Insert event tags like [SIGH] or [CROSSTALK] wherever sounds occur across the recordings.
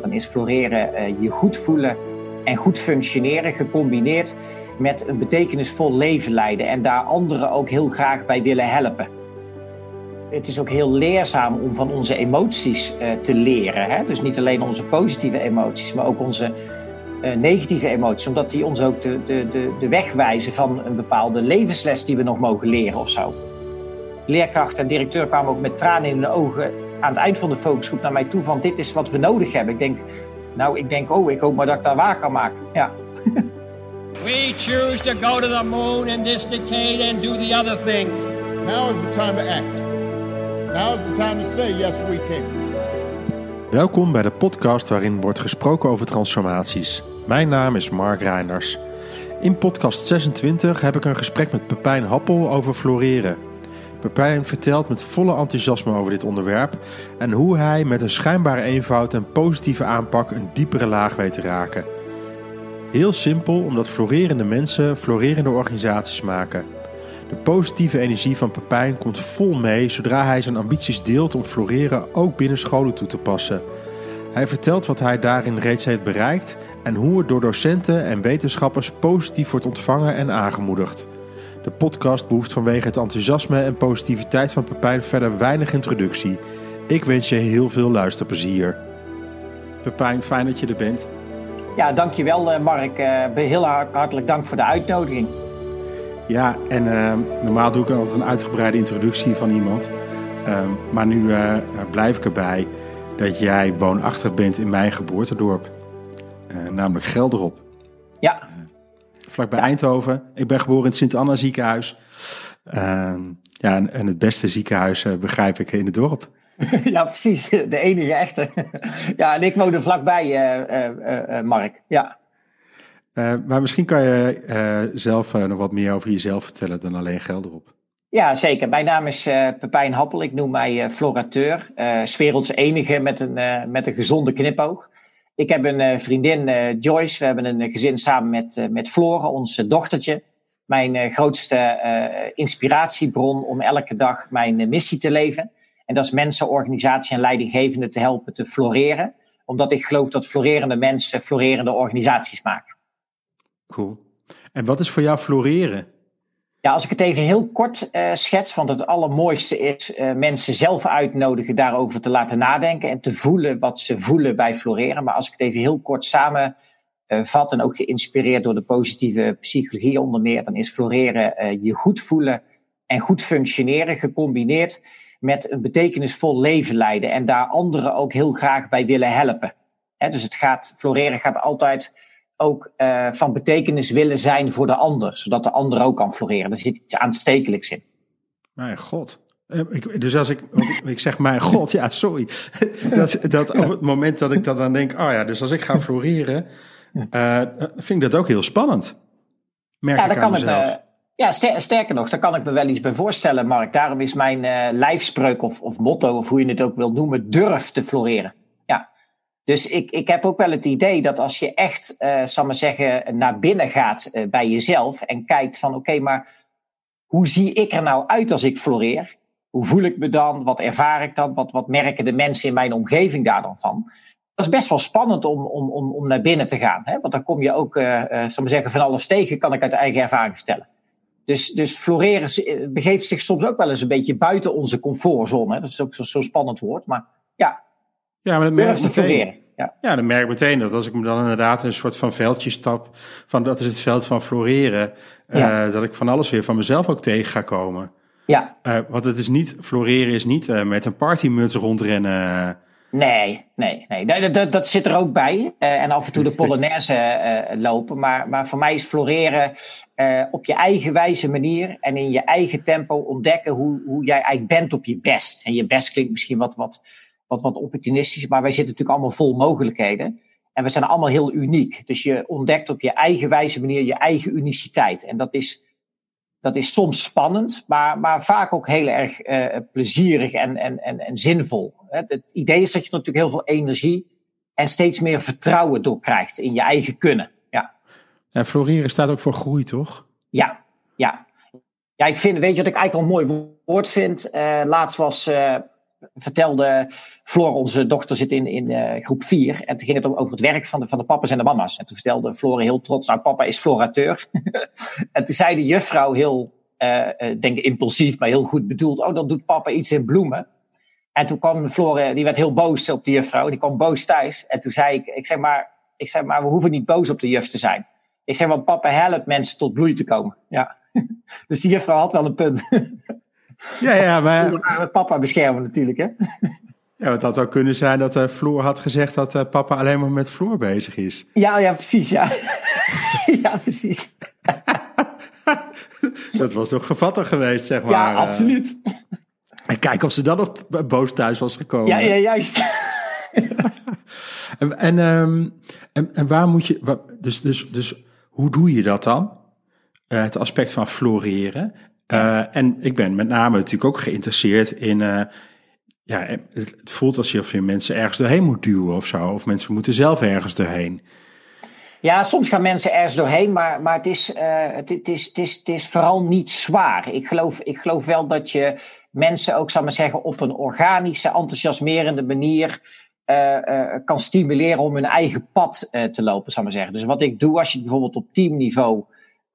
Dan is floreren je goed voelen en goed functioneren gecombineerd met een betekenisvol leven leiden en daar anderen ook heel graag bij willen helpen. Het is ook heel leerzaam om van onze emoties uh, te leren. Hè? Dus niet alleen onze positieve emoties, maar ook onze uh, negatieve emoties. Omdat die ons ook de, de, de, de weg wijzen van een bepaalde levensles die we nog mogen leren of zo. Leerkracht en directeur kwamen ook met tranen in de ogen aan het eind van de focusgroep naar mij toe van dit is wat we nodig hebben. Ik denk, nou, ik denk, oh, ik hoop maar dat ik daar waar kan maken. Ja. [LAUGHS] We choose to go to the moon in this decade and do the other things. Now is the time to act. Now is the time to say yes we can. Welkom bij de podcast waarin wordt gesproken over transformaties. Mijn naam is Mark Reinders. In podcast 26 heb ik een gesprek met Pepijn Happel over floreren. Pepijn vertelt met volle enthousiasme over dit onderwerp en hoe hij met een schijnbare eenvoud en positieve aanpak een diepere laag weet te raken. Heel simpel omdat florerende mensen florerende organisaties maken. De positieve energie van Pepijn komt vol mee zodra hij zijn ambities deelt om floreren ook binnen scholen toe te passen. Hij vertelt wat hij daarin reeds heeft bereikt en hoe het door docenten en wetenschappers positief wordt ontvangen en aangemoedigd. De podcast behoeft vanwege het enthousiasme en positiviteit van Pepijn verder weinig introductie. Ik wens je heel veel luisterplezier. Pepijn, fijn dat je er bent. Ja, dankjewel uh, Mark. Uh, heel hartelijk dank voor de uitnodiging. Ja, en uh, normaal doe ik altijd een uitgebreide introductie van iemand. Ehm, maar nu blijf ik erbij dat jij woonachtig bent in mijn geboortedorp. namelijk Gelderop. Ja. Vlakbij. Eindhoven. Ik ben geboren in het Sint-Anna ziekenhuis. Ehm, ja, en, en, het beste ziekenhuis begrijp ik in het dorp. [LAUGHS] ja, precies. De enige echte. [LAUGHS] ja, en ik woon er vlakbij, uh, uh, Mark. Ja. maar misschien kan je zelf nog wat meer over jezelf vertellen dan alleen Gelderop. Ja, zeker. Mijn naam is Pepijn Happel. Ik noem mij florateur. Werelds enige met een, met een gezonde knipoog. Ik heb een vriendin, Joyce. We hebben een gezin samen met, met Flora, ons dochtertje. Mijn grootste inspiratiebron om elke dag mijn missie te leven. En dat is mensen, organisatie en leidinggevenden te helpen te floreren. Omdat ik geloof dat florerende mensen florerende organisaties maken. Cool. En wat is voor jou floreren? Ja, als ik het even heel kort uh, schets, want het allermooiste is uh, mensen zelf uitnodigen daarover te laten nadenken en te voelen wat ze voelen bij floreren. Maar als ik het even heel kort samenvat uh, en ook geïnspireerd door de positieve psychologie onder meer, dan is floreren je goed voelen en goed functioneren gecombineerd met een betekenisvol leven leiden en daar anderen ook heel graag bij willen helpen. dus het gaat, floreren gaat altijd ook uh, van betekenis willen zijn voor de ander, zodat de ander ook kan floreren. Er zit iets aanstekelijks in. Mijn god. Uh, ik, dus als ik, ik, ik, zeg mijn god, ja, sorry. [LAUGHS] dat, dat op het moment dat ik dat dan denk, oh ja, dus als ik ga floreren, uh, vind ik dat ook heel spannend. Merk ja, dat kan mezelf. Ik, ja, sterker nog, daar kan ik me wel iets bij voorstellen, Mark. Daarom is mijn uh, lijfspreuk of, of motto, of hoe je het ook wil noemen, durf te floreren. Dus ik, ik heb ook wel het idee dat als je echt, uh, zal maar zeggen, naar binnen gaat uh, bij jezelf en kijkt van oké, maar hoe zie ik er nou uit als ik floreer? Hoe voel ik me dan? Wat ervaar ik dan? Wat, wat merken de mensen in mijn omgeving daar dan van? Dat is best wel spannend om, om, om, om naar binnen te gaan. Hè? Want dan kom je ook, uh, zal maar zeggen, van alles tegen, kan ik uit eigen ervaring vertellen. Dus, dus floreren eh, begeeft zich soms ook wel eens een beetje buiten onze comfortzone. Hè? Dat is ook zo'n zo spannend woord. Maar ja, ja maar dan merk je meteen, ja. ja, dan merk ik meteen dat als ik me dan inderdaad een soort van veldje stap, van dat is het veld van floreren, ja. uh, dat ik van alles weer van mezelf ook tegen ga komen. Ja. Uh, want het is niet, floreren is niet uh, met een partymuts rondrennen. Nee, nee, nee. Dat, dat, dat zit er ook bij. En af en toe de [LAUGHS] Polonaise lopen. Maar, maar voor mij is floreren op je eigen wijze manier en in je eigen tempo ontdekken hoe, hoe jij eigenlijk bent op je best. En je best klinkt misschien wat, wat, wat, wat opportunistisch, maar wij zitten natuurlijk allemaal vol mogelijkheden. En we zijn allemaal heel uniek. Dus je ontdekt op je eigen wijze manier je eigen uniciteit. En dat is, dat is soms spannend, maar, maar vaak ook heel erg uh, plezierig en, en, en, en zinvol. Het idee is dat je natuurlijk heel veel energie en steeds meer vertrouwen door krijgt in je eigen kunnen. En floreren staat ook voor groei, toch? Ja, ja. Ja, ik vind, weet je wat ik eigenlijk al een mooi woord vind? Uh, laatst was uh, vertelde Floor, onze dochter zit in, in uh, groep 4. En toen ging het over het werk van de, van de papa's en de mama's. En toen vertelde Floor heel trots, nou papa is florateur. [LAUGHS] en toen zei de juffrouw heel, uh, denk impulsief, maar heel goed bedoeld. Oh, dan doet papa iets in bloemen. En toen kwam Floor, die werd heel boos op de juffrouw. Die kwam boos thuis. En toen zei ik, ik zeg maar, ik zeg maar, we hoeven niet boos op de juf te zijn. Ik zeg, want papa helpt mensen tot bloei te komen. Ja. [LAUGHS] dus die juffrouw had wel een punt. [LAUGHS] Ja, ja, maar... Papa beschermen natuurlijk, hè? Ja, het had ook kunnen zijn dat uh, Floor had gezegd dat uh, papa alleen maar met Floor bezig is. Ja, ja, precies, ja. [LAUGHS] ja, precies. [LAUGHS] dat was toch gevatter geweest, zeg maar. Ja, absoluut. En kijk of ze dan nog boos thuis was gekomen. Ja, ja juist. [LAUGHS] en, en, um, en, en, waar moet je... Waar, dus, dus, dus hoe doe je dat dan? Uh, het aspect van floreren. Uh, en ik ben met name natuurlijk ook geïnteresseerd in. Uh, ja, het, voelt alsof je mensen ergens doorheen moet duwen of zo. Of mensen moeten zelf ergens doorheen. Ja, soms gaan mensen ergens doorheen, maar, maar het, is, uh, het, is, het, is, het is vooral niet zwaar. Ik geloof, ik geloof wel dat je mensen ook, zal maar zeggen, op een organische, enthousiasmerende manier kan stimuleren om hun eigen pad te lopen, zal maar zeggen. Dus wat ik doe als je bijvoorbeeld op teamniveau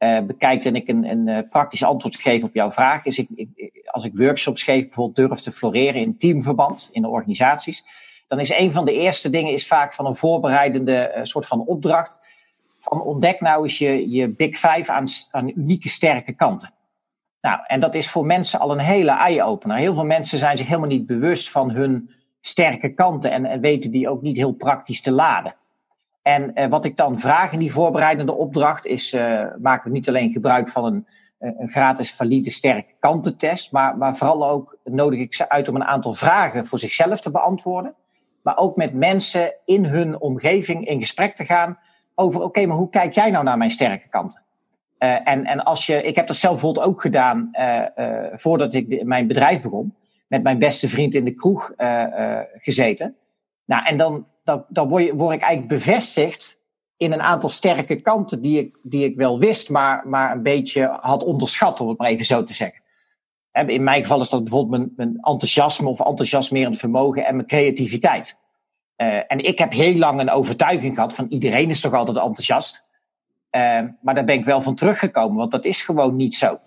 uh, bekijkt en ik een, een uh, praktisch antwoord geef op jouw vraag, is ik, als ik workshops geef, bijvoorbeeld durf te floreren in teamverband in de organisaties, dan is een van de eerste dingen is vaak van een voorbereidende uh, soort van opdracht van ontdek nou eens je, je big five aan, aan unieke sterke kanten. Nou, en dat is voor mensen al een hele eye-opener. Heel veel mensen zijn zich helemaal niet bewust van hun sterke kanten en, en weten die ook niet heel praktisch te laden. En uh, wat ik dan vraag in die voorbereidende opdracht is, uh, maken we niet alleen gebruik van een, een gratis valide sterke kantentest, maar, maar vooral ook nodig ik ze uit om een aantal vragen voor zichzelf te beantwoorden. Maar ook met mensen in hun omgeving in gesprek te gaan over, oké, maar hoe kijk jij nou naar mijn sterke kanten? En, en als je, ik heb dat zelf bijvoorbeeld ook gedaan voordat ik mijn bedrijf begon, met mijn beste vriend in de kroeg gezeten. Nou, en dan dan, word, ik eigenlijk bevestigd in een aantal sterke kanten die ik, die ik wel wist, maar, maar een beetje had onderschat, om het maar even zo te zeggen. In mijn geval is dat bijvoorbeeld mijn, mijn enthousiasme of enthousiasmerend vermogen en mijn creativiteit. Uh, en ik heb heel lang een overtuiging gehad van iedereen is toch altijd enthousiast. Uh, maar daar ben ik wel van teruggekomen, want dat is gewoon niet zo.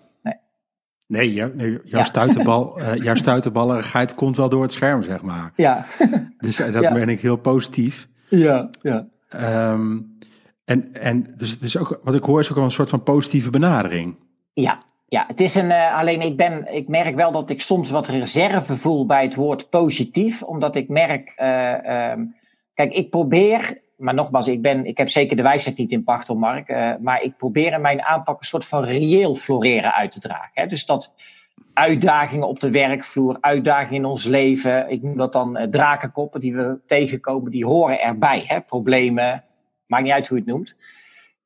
Nee, jouw, jouw, ja. stuiterbal, [LAUGHS] uh, jouw stuiterballerigheid komt wel door het scherm, zeg maar. Ja. [LAUGHS] dus uh, dat ja. ben ik heel positief. Ja, ja. Um, en, en dus het is ook, wat ik hoor, is ook wel een soort van positieve benadering. Ja, ja, het is een. Uh, alleen ik ben, ik merk wel dat ik soms wat reserve voel bij het woord positief, omdat ik merk. Um, kijk, ik probeer maar nogmaals, ik, ben, ik heb zeker de wijsheid niet in pacht Mark. Uh, maar ik probeer in mijn aanpak een soort van reëel floreren uit te dragen. Hè? Dus dat uitdagingen op de werkvloer, uitdagingen in ons leven. Ik noem dat dan uh, drakenkoppen die we tegenkomen, die horen erbij. Hè? Problemen, maakt niet uit hoe je het noemt.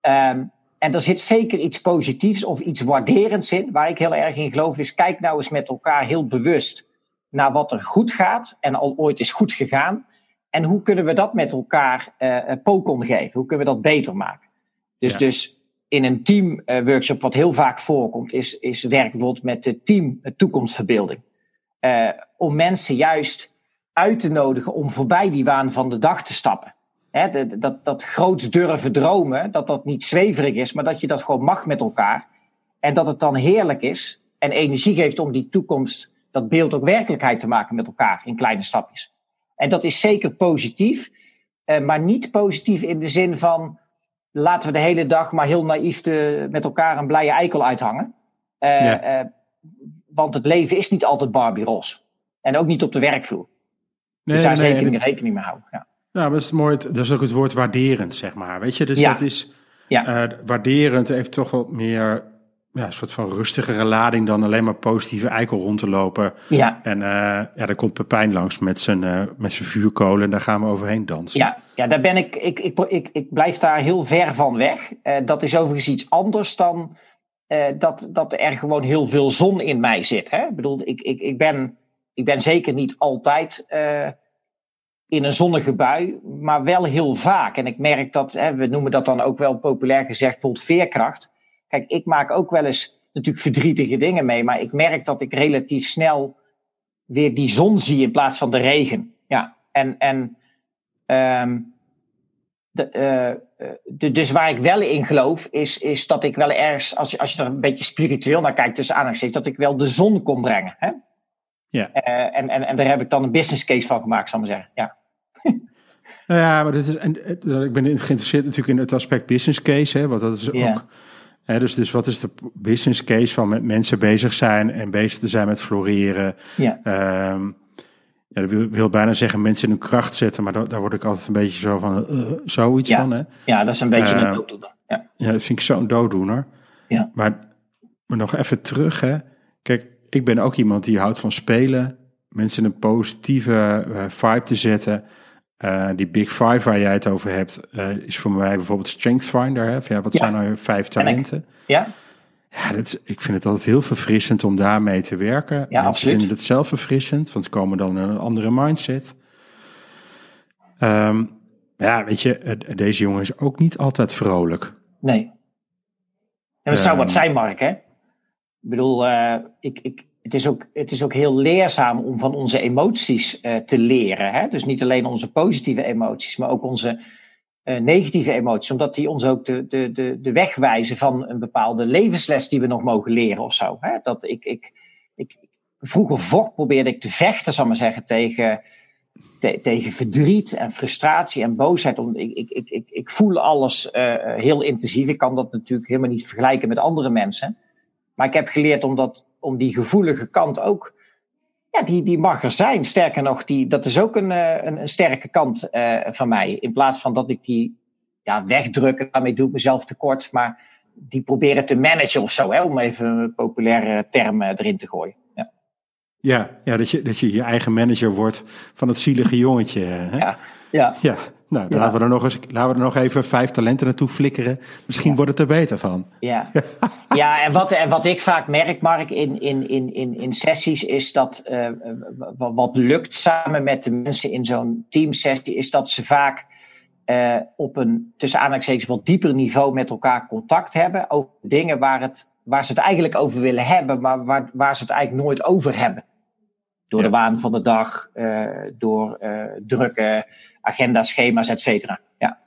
Um, en er zit zeker iets positiefs of iets waarderends in. Waar ik heel erg in geloof is, kijk nou eens met elkaar heel bewust naar wat er goed gaat en al ooit is goed gegaan. En hoe kunnen we dat met elkaar uh, pokon geven? Hoe kunnen we dat beter maken? Dus, ja. dus in een teamworkshop, uh, wat heel vaak voorkomt, is, is werk bijvoorbeeld met de team toekomstverbeelding. Uh, om mensen juist uit te nodigen om voorbij die waan van de dag te stappen. Hè, de, dat, dat groots durven dromen, dat dat niet zweverig is, maar dat je dat gewoon mag met elkaar. En dat het dan heerlijk is en energie geeft om die toekomst, dat beeld ook werkelijkheid te maken met elkaar in kleine stapjes. En dat is zeker positief, uh, maar niet positief in de zin van laten we de hele dag maar heel naïef te, met elkaar een blije eikel uithangen. Ja. uh, want het leven is niet altijd Barbie roze. En ook niet op de werkvloer. Nee, dus daar nee, zeker nee, rekening mee houden. Ja. Ja, dat is mooi. Dat is ook het woord waarderend, zeg maar. Weet je, dus ja. dat is ja. waarderend heeft toch wat meer ja, een soort van rustigere lading dan alleen maar positieve eikel rond te lopen. Ja. En uh, ja, daar komt Pepijn langs met zijn, uh, met zijn vuurkolen en daar gaan we overheen dansen. Ja, ja daar ben ik, ik, ik, ik, ik blijf daar heel ver van weg. Uh, dat is overigens iets anders dan dat, dat er gewoon heel veel zon in mij zit. Hè? Ik bedoel, ik, ik, ik, ben, ik ben zeker niet altijd in een zonnige bui, maar wel heel vaak. En ik merk dat, hè, we noemen dat dan ook wel populair gezegd, bijvoorbeeld veerkracht Kijk, ik maak ook wel eens natuurlijk verdrietige dingen mee, maar ik merk dat ik relatief snel weer die zon zie in plaats van de regen. Ja, en, en ehm, de, uh, de, dus waar ik wel in geloof, is, is dat ik wel ergens, als, als je er een beetje spiritueel naar kijkt, tussen aanhalingstekens, dat ik wel de zon kon brengen. Hè? Ja. Uh, en, en, en daar heb ik dan een business case van gemaakt, zal ik maar zeggen. Ja. nou ja, maar dit is, en, ik ben geïnteresseerd natuurlijk in het aspect business case, hè, want dat is ook. Dus, dus wat is de business case van met mensen bezig zijn en bezig te zijn met floreren? Ja. Ehm, ja, dat wil, wil bijna zeggen mensen in hun kracht zetten, maar daar, daar word ik altijd een beetje zo van, uh, zoiets Ja. van. Hè? ja, dat is een beetje Uh, een dooddoener. Ja. Ja, dat vind ik zo'n dooddoener. Ja. Maar, maar nog even terug, hè. Kijk, ik ben ook iemand die houdt van spelen. Mensen in een positieve eh, vibe te zetten. Eh, die Big Five waar jij het over hebt, eh, is voor mij bijvoorbeeld Strength Finder. Hè? Van, ja, wat Ja. zijn nou je vijf talenten? ja, Ja, dat is, ik vind het altijd heel verfrissend om daarmee te werken. Mensen absoluut. vinden het zelf verfrissend, want ze komen dan in een andere mindset. Ehm, ja, weet je, eh, deze jongen is ook niet altijd vrolijk. nee. En het zou Ehm. wat zijn, Mark, hè? Ik bedoel, ik, ik, het, is ook, het is ook heel leerzaam om van onze emoties eh, te leren. Hè? Dus niet alleen onze positieve emoties, maar ook onze eh, negatieve emoties. Omdat die ons ook de, de, de, de weg wijzen van een bepaalde levensles die we nog mogen leren of zo. Hè? Dat ik, ik, ik, vroeger vocht probeerde ik te vechten, zal maar zeggen, tegen, te- tegen verdriet en frustratie en boosheid. Ik, ik, ik, ik, voel alles eh, heel intensief. Ik kan dat natuurlijk helemaal niet vergelijken met andere mensen. Maar ik heb geleerd om, dat, om die gevoelige kant ook. Ja, die, die mag er zijn. Sterker nog, die, dat is ook een, eh, een, een sterke kant eh, van mij. In plaats van dat ik die ja, wegdruk, daarmee doe ik mezelf tekort. Maar die proberen te managen of zo, hè, om even een populaire term eh, erin te gooien. Ja. Ja, ja dat, je, dat je je eigen manager wordt van het zielige jongetje. Hè? Ja. Ja. Ja, nou, Ja. Laten, we er nog eens, laten we er nog even vijf talenten naartoe flikkeren. Misschien wordt het er beter van. Ja, [LAUGHS] ja en, wat, en wat ik vaak merk, Mark, in, in, in, in, in sessies, is dat eh, wat, wat lukt samen met de mensen in zo'n teamsessie, is dat ze vaak eh, op een tussen aanhalingstekens wat dieper niveau met elkaar contact hebben over dingen waar, het, waar ze het eigenlijk over willen hebben, maar waar, waar ze het eigenlijk nooit over hebben. Door Ja. de waan van de dag, eh, door eh, drukke agendaschema's, et cetera. Ja.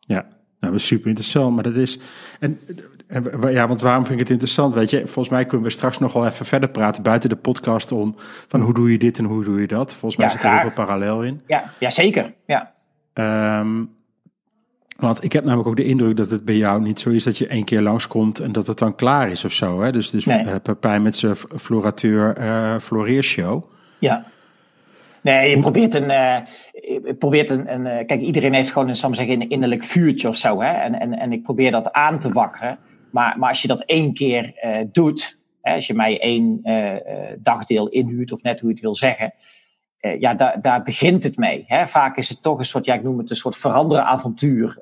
Ja, nou, dat is super interessant. Maar dat is. En, en ja, want waarom vind ik het interessant? Weet je, volgens mij kunnen we straks nog wel even verder praten buiten de podcast om van hoe doe je dit en hoe doe je dat. Volgens mij Ja, zit er heel veel parallel in. Ja, ja, zeker. Ja. Ehm, want ik heb namelijk ook de indruk dat het bij jou niet zo is dat je één keer langskomt en dat het dan klaar is of zo. Hè? Dus, dus Nee. eh, Pepijn met zijn florateur eh floreershow. Ja. Nee, je probeert een. eh, je probeert een, een eh, kijk, iedereen heeft gewoon een, maar zeggen, een innerlijk vuurtje of zo. Hè? En, en, en ik probeer dat aan te wakkeren. Maar, maar als je dat één keer eh, doet. Hè, als je mij één dagdeel inhuurt, of net hoe je het wil zeggen. ja, daar, daar begint het mee. Hè? Vaak is het toch een soort, ja, ik noem het een soort veranderen avontuur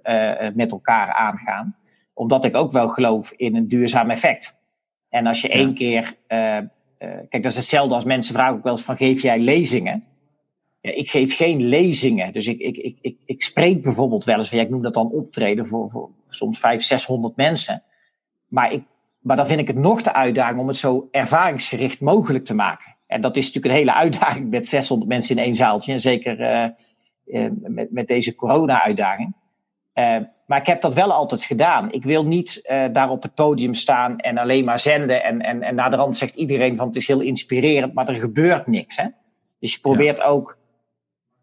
met elkaar aangaan. Omdat ik ook wel geloof in een duurzaam effect. En als je Ja. één keer. Eh, kijk, dat is hetzelfde als mensen vragen ook wel eens van geef jij lezingen? Ja, ik geef geen lezingen. Dus ik, ik, ik, ik, ik spreek bijvoorbeeld wel eens, ik noem dat dan optreden voor, voor soms 500, 600 mensen. Maar, ik, maar dan vind ik het nog de uitdaging om het zo ervaringsgericht mogelijk te maken. En dat is natuurlijk een hele [LAUGHS] uitdaging met 600 mensen in één zaaltje. En zeker eh, eh, met, met deze corona-uitdaging. Eh, maar ik heb dat wel altijd gedaan. Ik wil niet eh, daar op het podium staan en alleen maar zenden. En, en, en na de rand zegt iedereen van het is heel inspirerend, maar er gebeurt niks. Hè? Dus je probeert ook,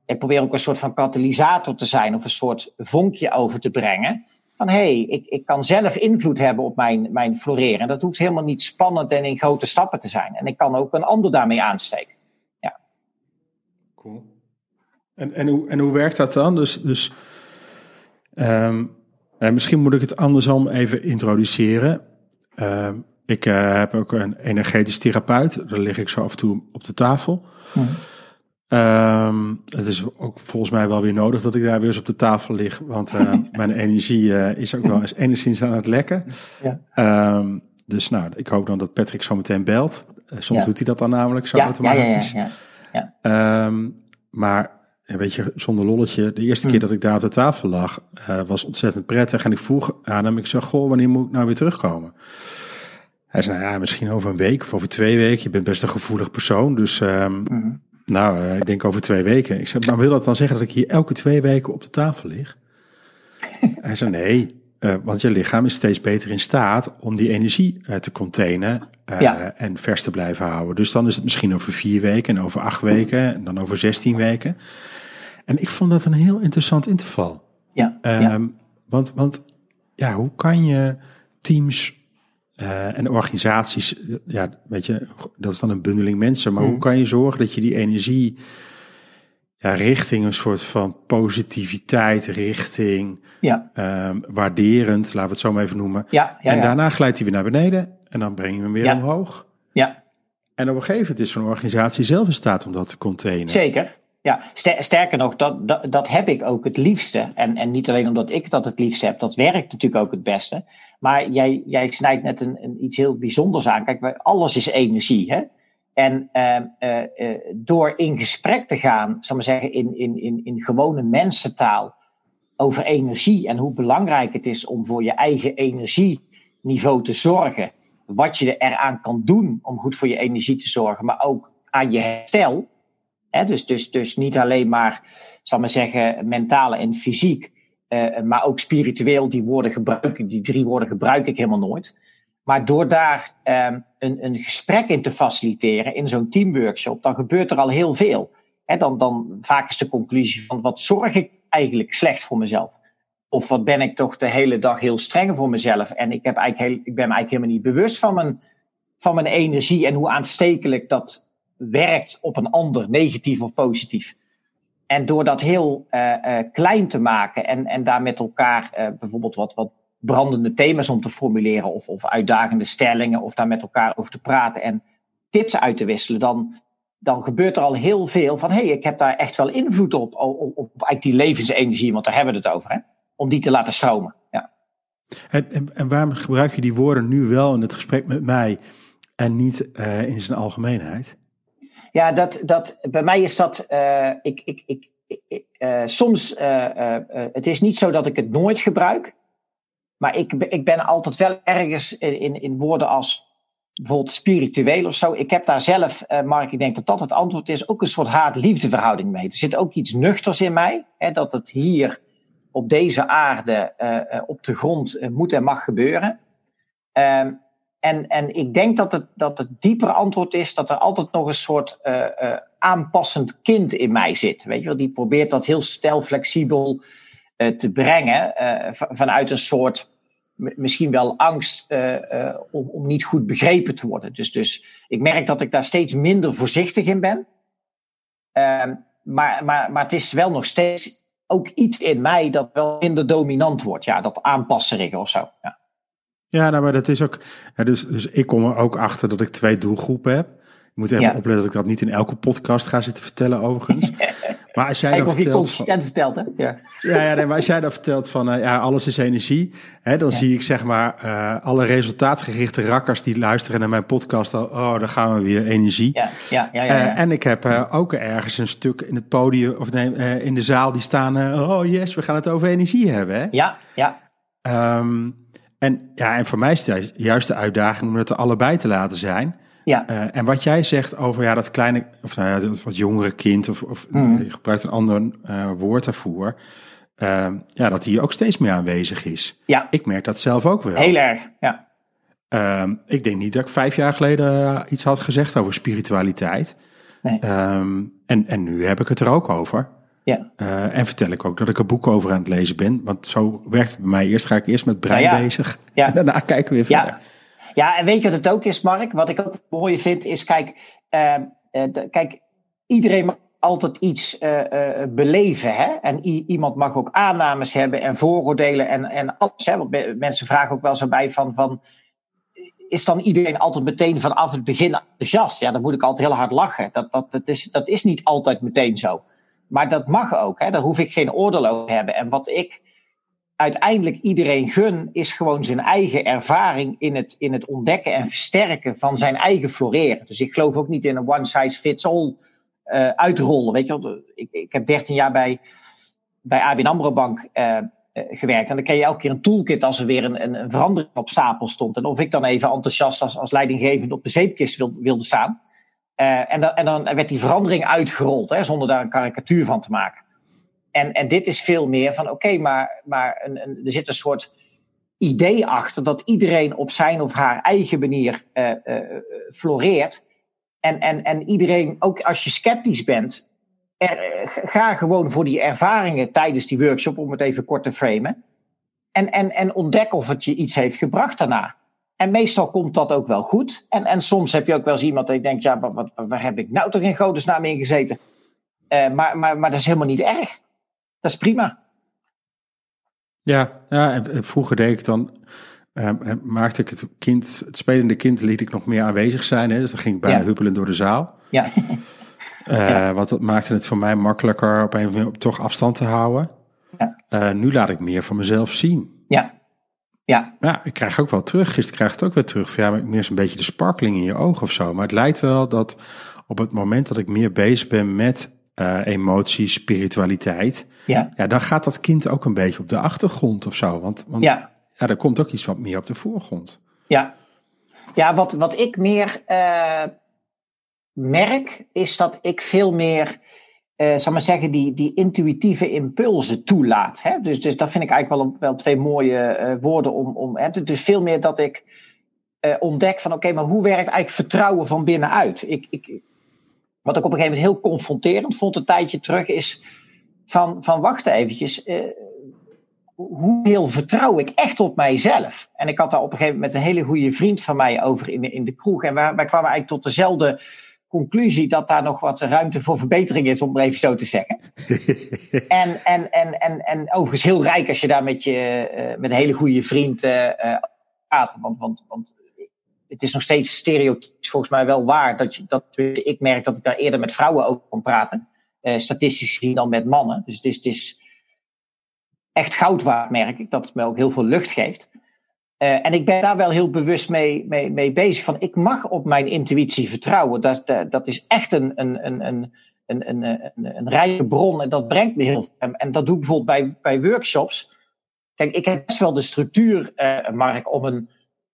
ik probeer ook een soort van katalysator te zijn of een soort vonkje over te brengen. Van hé, hey, ik, ik kan zelf invloed hebben op mijn, mijn floreren. En dat hoeft helemaal niet spannend en in grote stappen te zijn. En ik kan ook een ander daarmee aansteken. Cool. En, en, hoe, en hoe werkt dat dan? Dus, dus ehm, eh, misschien moet ik het andersom even introduceren. Ehm, ik eh, heb ook een energetisch therapeut. Daar lig ik zo af en toe op de tafel. Ehm, het is ook volgens mij wel weer nodig dat ik daar weer eens op de tafel lig. Want eh, [LAUGHS] mijn energie eh, is ook wel eens enigszins aan het lekken. Ja. Ehm, dus nou, ik hoop dan dat Patrick zo meteen belt. Eh, soms Ja. doet hij dat dan namelijk zo Ja, ja, ja, automatisch. ja, ja. Ehm, maar ja, weet je, zonder lolletje, de eerste keer dat ik daar op de tafel lag, eh, was ontzettend prettig. En ik vroeg aan hem, ik zei, goh, wanneer moet ik nou weer terugkomen? Hij zei, nou ja, misschien over een week of over twee weken. Je bent best een gevoelig persoon, dus um, nou, uh, ik denk over twee weken. Ik zei, maar wil dat dan zeggen dat ik hier elke twee weken op de tafel lig? [LAUGHS] Hij zei, nee, uh, want je lichaam is steeds beter in staat om die energie uh, te containen ja. en vers te blijven houden. Dus dan is het misschien over vier weken en over acht weken en dan over zestien weken. En ik vond dat een heel interessant interval. Ja, um, ja. Want, want ja, hoe kan je teams en organisaties, ja, weet je, dat is dan een bundeling mensen, maar mm. hoe kan je zorgen dat je die energie ja, richting een soort van positiviteit, richting ja. um, waarderend, laten we het zo maar even noemen. Ja, ja, en daarna glijdt hij weer naar beneden en dan breng je hem weer omhoog. Ja. En op een gegeven moment is zo'n organisatie zelf in staat om dat te containen. Zeker. Ja, sterker nog, dat, dat, dat heb ik ook het liefste. En, en niet alleen omdat ik dat het liefst heb, dat werkt natuurlijk ook het beste. Maar jij, jij snijdt net een, een iets heel bijzonders aan. Kijk, alles is energie. Hè? En uh, uh, door in gesprek te gaan, zal maar zeggen, in, in, in, in gewone mensentaal over energie en hoe belangrijk het is om voor je eigen energieniveau te zorgen. Wat je eraan kan doen om goed voor je energie te zorgen, maar ook aan je herstel dus, dus, dus niet alleen maar, zal maar zeggen, mentale en fysiek, uh, maar ook spiritueel. Die woorden gebruiken, die drie woorden gebruik ik helemaal nooit. Maar door daar um, een, een gesprek in te faciliteren in zo'n teamworkshop, dan gebeurt er al heel veel. Dan, dan vaak is de conclusie van wat zorg ik eigenlijk slecht voor mezelf? Of wat ben ik toch de hele dag heel streng voor mezelf? En ik, heb eigenlijk heel, ik ben me eigenlijk helemaal niet bewust van mijn, van mijn energie en hoe aanstekelijk dat, werkt op een ander, negatief of positief. En door dat heel uh, uh, klein te maken en, en daar met elkaar uh, bijvoorbeeld wat, wat brandende thema's om te formuleren of, of uitdagende stellingen of daar met elkaar over te praten en tips uit te wisselen, dan, dan gebeurt er al heel veel van hé, hey, ik heb daar echt wel invloed op, op, op, eigenlijk die levensenergie, want daar hebben we het over, hè? om die te laten stromen. Ja. En, en, en waarom gebruik je die woorden nu wel in het gesprek met mij en niet in zijn algemeenheid? Ja, dat, dat, bij mij is dat. Uh, ik, ik, ik, uh, soms. Het is niet zo dat ik het nooit gebruik. Maar ik, ik ben altijd wel ergens in, in, in woorden als bijvoorbeeld spiritueel of zo. Ik heb daar zelf, Mark, ik denk dat dat het antwoord is, ook een soort haat-liefde verhouding mee. Er zit ook iets nuchters in mij. Hè, dat het hier op deze aarde, op de grond, moet en mag gebeuren. Ehm, en, en ik denk dat het, dat het diepere antwoord is dat er altijd nog een soort aanpassend kind in mij zit. Weet je wel, die probeert dat heel stijlflexibel uh, te brengen vanuit een soort misschien wel angst om, om niet goed begrepen te worden. Dus, dus ik merk dat ik daar steeds minder voorzichtig in ben. Ehm, maar, maar, maar het is wel nog steeds ook iets in mij dat wel minder dominant wordt. Ja, dat aanpasserige of zo. Ja. Ja, nou, maar dat is ook. dus, dus ik kom er ook achter dat ik twee doelgroepen heb. Ik moet even ja. opletten dat ik dat niet in elke podcast ga zitten vertellen, overigens. [LAUGHS] Maar als jij dan vertelt. consistent vertelt, hè? Ja, ja, ja nee, maar als jij dan vertelt van uh, ja, alles is energie, hè, dan ja. zie ik zeg maar uh, alle resultaatgerichte rakkers die luisteren naar mijn podcast al. Oh, daar gaan we weer energie. Ja, ja, ja. ja, ja. Uh, en ik heb ook ergens een stuk in het podium of nee, in de zaal die staan. oh yes, we gaan het over energie hebben. Hè? Ja, ja. Um, en, ja, en voor mij is het juist de uitdaging om het er allebei te laten zijn. Ja. Uh, en wat jij zegt over ja, dat kleine, of nou ja, dat wat jongere kind, of, of mm. je gebruikt een ander uh, woord daarvoor. Uh, ja, dat die ook steeds meer aanwezig is. Ja. Ik merk dat zelf ook wel. Heel erg, ja. Ehm, ik denk niet dat ik vijf jaar geleden iets had gezegd over spiritualiteit. Nee. Um, en, en nu heb ik het er ook over. Ja. Uh, en vertel ik ook dat ik een boek over aan het lezen ben. Want zo werkt het bij mij. Eerst ga ik eerst met brein ja, ja. bezig. Ja. [LAUGHS] En daarna kijken we weer verder. Ja, en weet je wat het ook is, Mark? Wat ik ook mooi vind, is kijk, uh, de, kijk iedereen mag altijd iets beleven. Hè? En iemand mag ook aannames hebben en vooroordelen en, en alles. Hè? Mensen vragen ook wel zo bij van, van is dan iedereen altijd meteen vanaf het begin enthousiast? Ja, dan moet ik altijd heel hard lachen. Dat, dat, dat, is, dat is niet altijd meteen zo. Maar dat mag ook, hè? daar hoef ik geen oordeel over te hebben. En wat ik uiteindelijk iedereen gun, is gewoon zijn eigen ervaring in het, in het ontdekken en versterken van zijn eigen floreren. Dus ik geloof ook niet in een one size fits all uh, uitrollen. Weet je? Ik, ik heb 13 jaar bij, bij ABN AMRO Bank uh, gewerkt. En dan kreeg je elke keer een toolkit als er weer een, een, verandering op stapel stond. En of ik dan even enthousiast als, als leidinggevende op de zeepkist wilde, wilde staan. en, dan, en dan werd die verandering uitgerold, hè, zonder daar een karikatuur van te maken. En, en dit is veel meer van, oké, maar, maar een, een, er zit een soort idee achter dat iedereen op zijn of haar eigen manier uh, uh, floreert. En, en, en iedereen, ook als je sceptisch bent, er, ga gewoon voor die ervaringen tijdens die workshop, om het even kort te framen. En, en, en ontdek of het je iets heeft gebracht daarna. En meestal komt dat ook wel goed. En, en soms heb je ook wel eens iemand die denkt, ja, wat, wat, waar heb ik nou toch in godesnaam in gezeten? Maar, maar, maar dat is helemaal niet erg. Dat is prima. Ja, ja en vroeger deed ik dan, uh, maakte ik het kind, het spelende kind liet ik nog meer aanwezig zijn. Hè? Dus dan ging ik bijna ja. huppelen door de zaal. Ja. Uh, [LAUGHS] ja. Want dat maakte het voor mij makkelijker op een of andere toch afstand te houden. Ja. Uh, nu laat ik meer van mezelf zien. Ja. Ja. ja, ik krijg ook wel terug. Gisteren krijg ik het ook weer terug. Ja, meer een beetje de sparkling in je ogen of zo. Maar het lijkt wel dat op het moment dat ik meer bezig ben met uh, emotie, spiritualiteit. Ja. ja, dan gaat dat kind ook een beetje op de achtergrond of zo. Want, want ja. ja, er komt ook iets wat meer op de voorgrond. Ja, ja wat, wat ik meer uh, merk, is dat ik veel meer, uh, zal maar zeggen, die, die intuïtieve impulsen toelaat. Hè? Dus, dus dat vind ik eigenlijk wel, wel twee mooie uh, woorden om. om hè? Dus veel meer dat ik ontdek van oké, okay, maar hoe werkt eigenlijk vertrouwen van binnenuit? Ik, ik, wat ik op een gegeven moment heel confronterend vond een tijdje terug, is van, van wacht eventjes, uh, hoeveel vertrouw ik echt op mijzelf? En ik had daar op een gegeven moment met een hele goede vriend van mij over in de, in de kroeg. En wij, wij kwamen eigenlijk tot dezelfde conclusie dat daar nog wat ruimte voor verbetering is, om het even zo te zeggen. [LAUGHS] en, en, en, en, en overigens heel rijk als je daar met, je, uh, met een hele goede vriend uh, praat. Want, want, want het is nog steeds stereotypisch volgens mij wel waar. Dat, dat ik merk dat ik daar eerder met vrouwen over kan praten. Uh, statistisch gezien dan met mannen. Dus het is, het is echt goud waard, merk ik. Dat het me ook heel veel lucht geeft. Uh, en ik ben daar wel heel bewust mee, mee, bezig. Van ik mag op mijn intuïtie vertrouwen. Dat, dat, is echt een, een, een, een, een, een, een, rijke bron. En dat brengt me heel veel. En, en dat doe ik bijvoorbeeld bij, bij workshops. Kijk, ik heb best wel de structuur, uh, Mark, om een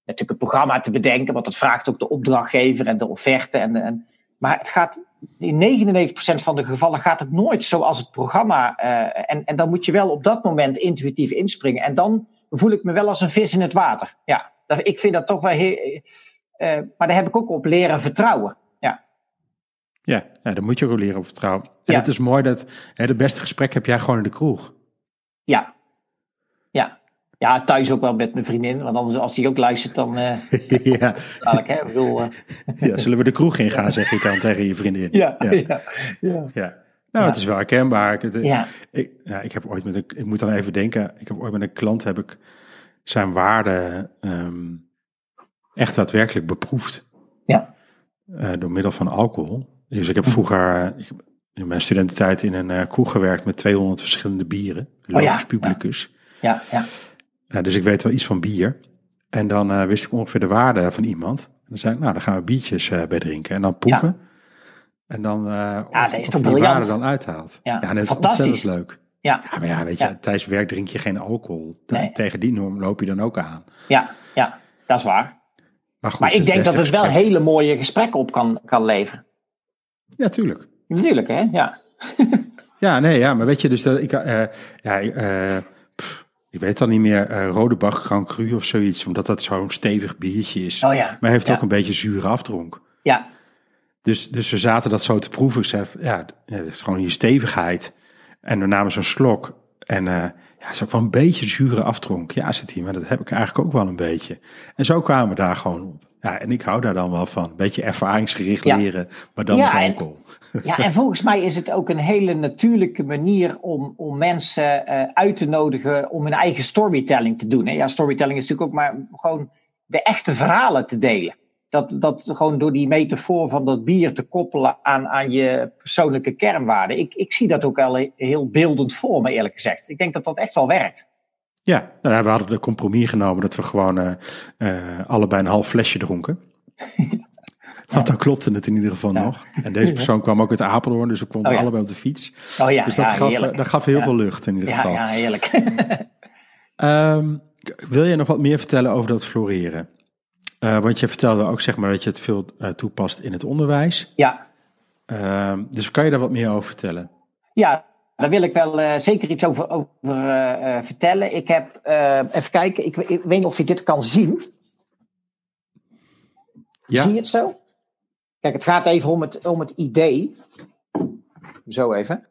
natuurlijk een programma te bedenken, want dat vraagt ook de opdrachtgever en de offerte. En, en, maar het gaat, in 99% van de gevallen gaat het nooit zoals het programma. Uh, en, en dan moet je wel op dat moment intuïtief inspringen. En dan voel ik me wel als een vis in het water. Ja, dat, ik vind dat toch wel heel. Uh, maar daar heb ik ook op leren vertrouwen. Ja. Ja, ja daar moet je ook leren op vertrouwen. En ja. het is mooi dat hè, het beste gesprek heb jij gewoon in de kroeg. Ja, ja. Thuis ook wel met mijn vriendin. Want anders, als die ook luistert, dan. [LAUGHS] Uh, ja. Dadelijk, hè? Bedoel, uh, [LAUGHS] ja, zullen we de kroeg in gaan, zeg je dan tegen je vriendin? Ja, ja. [LAUGHS] ja, ja. ja. Nou, het is wel herkenbaar. Ik, ja. Ik, ik heb ooit met een, ik moet dan even denken. Ik heb ooit met een klant heb ik zijn waarde um, echt daadwerkelijk beproefd. Ja. Uh, door middel van alcohol. Dus ik heb vroeger ik in mijn studententijd in een kroeg gewerkt met 200 verschillende bieren. Oh, ja. publicus. Ja, ja. Uh, dus ik weet wel iets van bier. En dan uh, wist ik ongeveer de waarde van iemand. En dan zei ik, nou, dan gaan we biertjes uh, bij drinken. En dan proeven. Ja. En dan ja, dat is toch die waarde dan uithaalt. Ja, ja en fantastisch. is ontzettend leuk. Ja. ja, maar ja, weet je, Ja. tijdens werk drink je geen alcohol. Nee. Tegen die norm loop je dan ook aan. Ja, ja, dat is waar. Maar, goed, Maar ik denk dat het wel hele mooie gesprekken op kan, kan leveren. Ja, tuurlijk. Natuurlijk, hè? Ja. [LAUGHS] Ja, nee, ja, maar weet je, dus dat ik, eh, ja, eh, ik weet dan niet meer, eh Rodebach Grand Cru of zoiets, omdat dat zo'n stevig biertje is. Oh ja. Maar heeft Ja. ook een beetje zure afdronk. Ja, Dus, dus we zaten dat zo te proeven. Ik zei, ja, het is gewoon je stevigheid. En we namen zo'n slok. En eh, ja, het is ook wel een beetje zure afdronk. Ja, zit hij, maar dat heb ik eigenlijk ook wel een beetje. En zo kwamen we daar gewoon op. Ja, en ik hou daar dan wel van. Een beetje ervaringsgericht Ja. leren, maar dan Ja, met en- ja, en volgens mij is het ook een hele natuurlijke manier om, om mensen eh, uit te nodigen om hun eigen storytelling te doen. Hè? Ja, storytelling is natuurlijk ook maar gewoon de echte verhalen te delen. Dat, dat gewoon door die metafoor van dat bier te koppelen aan, aan je persoonlijke kernwaarden. Ik, ik zie dat ook wel heel beeldend voor me, eerlijk gezegd. Ik denk dat dat echt wel werkt. Ja, nou ja, we hadden de compromis genomen dat we gewoon eh, eh, allebei een half flesje dronken. [LAUGHS] Want dan klopte het in ieder geval Ja. nog. En deze persoon kwam ook uit Apeldoorn, dus we konden Oh ja. allebei op de fiets. Oh ja, dus dat, gaf, dat gaf heel veel lucht in ieder geval. ja, heerlijk. [LAUGHS] Ehm, wil je nog wat meer vertellen over dat floreren? Uh, want je vertelde ook zeg maar dat je het veel uh, toepast in het onderwijs. Ja. Ehm, dus kan je daar wat meer over vertellen? Ja, daar wil ik wel uh, zeker iets over, over vertellen. Ik heb, even kijken, ik, ik, weet niet of je dit kan zien. Ja. Zie je het zo? Kijk, het gaat even om het, om het idee. Zo even.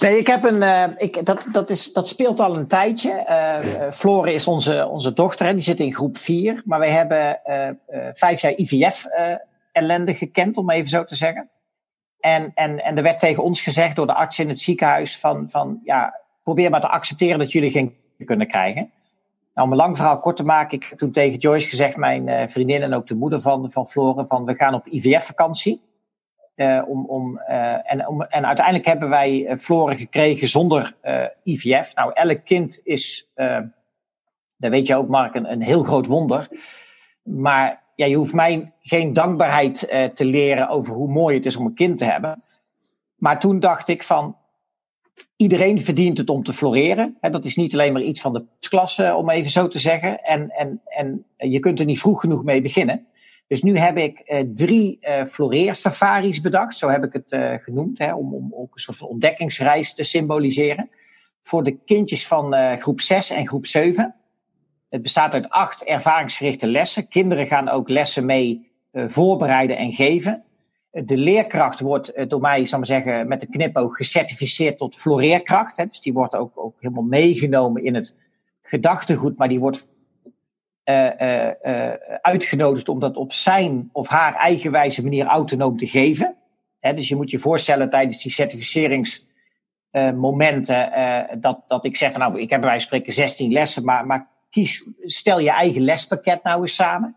Nee, ik heb een. Uh, ik, dat, dat, is, dat speelt al een tijdje. Uh, Flore is onze, onze dochter, hè, die zit in groep 4. Maar wij hebben uh, vijf jaar IVF-ellende gekend, om even zo te zeggen. En, en, en er werd tegen ons gezegd door de arts in het ziekenhuis: van, van ja, probeer maar te accepteren dat jullie geen kunnen krijgen. Nou, om een lang verhaal kort te maken, ik heb toen tegen Joyce gezegd, mijn vriendin en ook de moeder van, van Flore, van we gaan op IVF-vakantie. Uh, om, om, uh, en, om, en uiteindelijk hebben wij Floren gekregen zonder IVF. Nou, elk kind is, dat weet je ook, Mark, een, een heel groot wonder. Maar ja, je hoeft mij geen dankbaarheid te leren over hoe mooi het is om een kind te hebben. Maar toen dacht ik van, iedereen verdient het om te floreren. Hè, dat is niet alleen maar iets van de klasse, om even zo te zeggen. En, en, en je kunt er niet vroeg genoeg mee beginnen. Dus nu heb ik uh, drie uh, floreersafaris bedacht, zo heb ik het genoemd, hè, om, om ook een soort van ontdekkingsreis te symboliseren. Voor de kindjes van groep 6 en groep 7. Het bestaat uit acht ervaringsgerichte lessen. Kinderen gaan ook lessen mee voorbereiden en geven. De leerkracht wordt door mij, zal maar zeggen, met een knipoog gecertificeerd tot floreerkracht. Hè. Dus die wordt ook, ook helemaal meegenomen in het gedachtegoed, maar die wordt uh, uitgenodigd om dat op zijn of haar eigen wijze manier autonoom te geven. dus je moet je voorstellen tijdens die certificeringsmomenten dat, dat ik zeg van nou, ik heb bij wijze van spreken 16 lessen, maar, maar stel je eigen lespakket nou eens samen.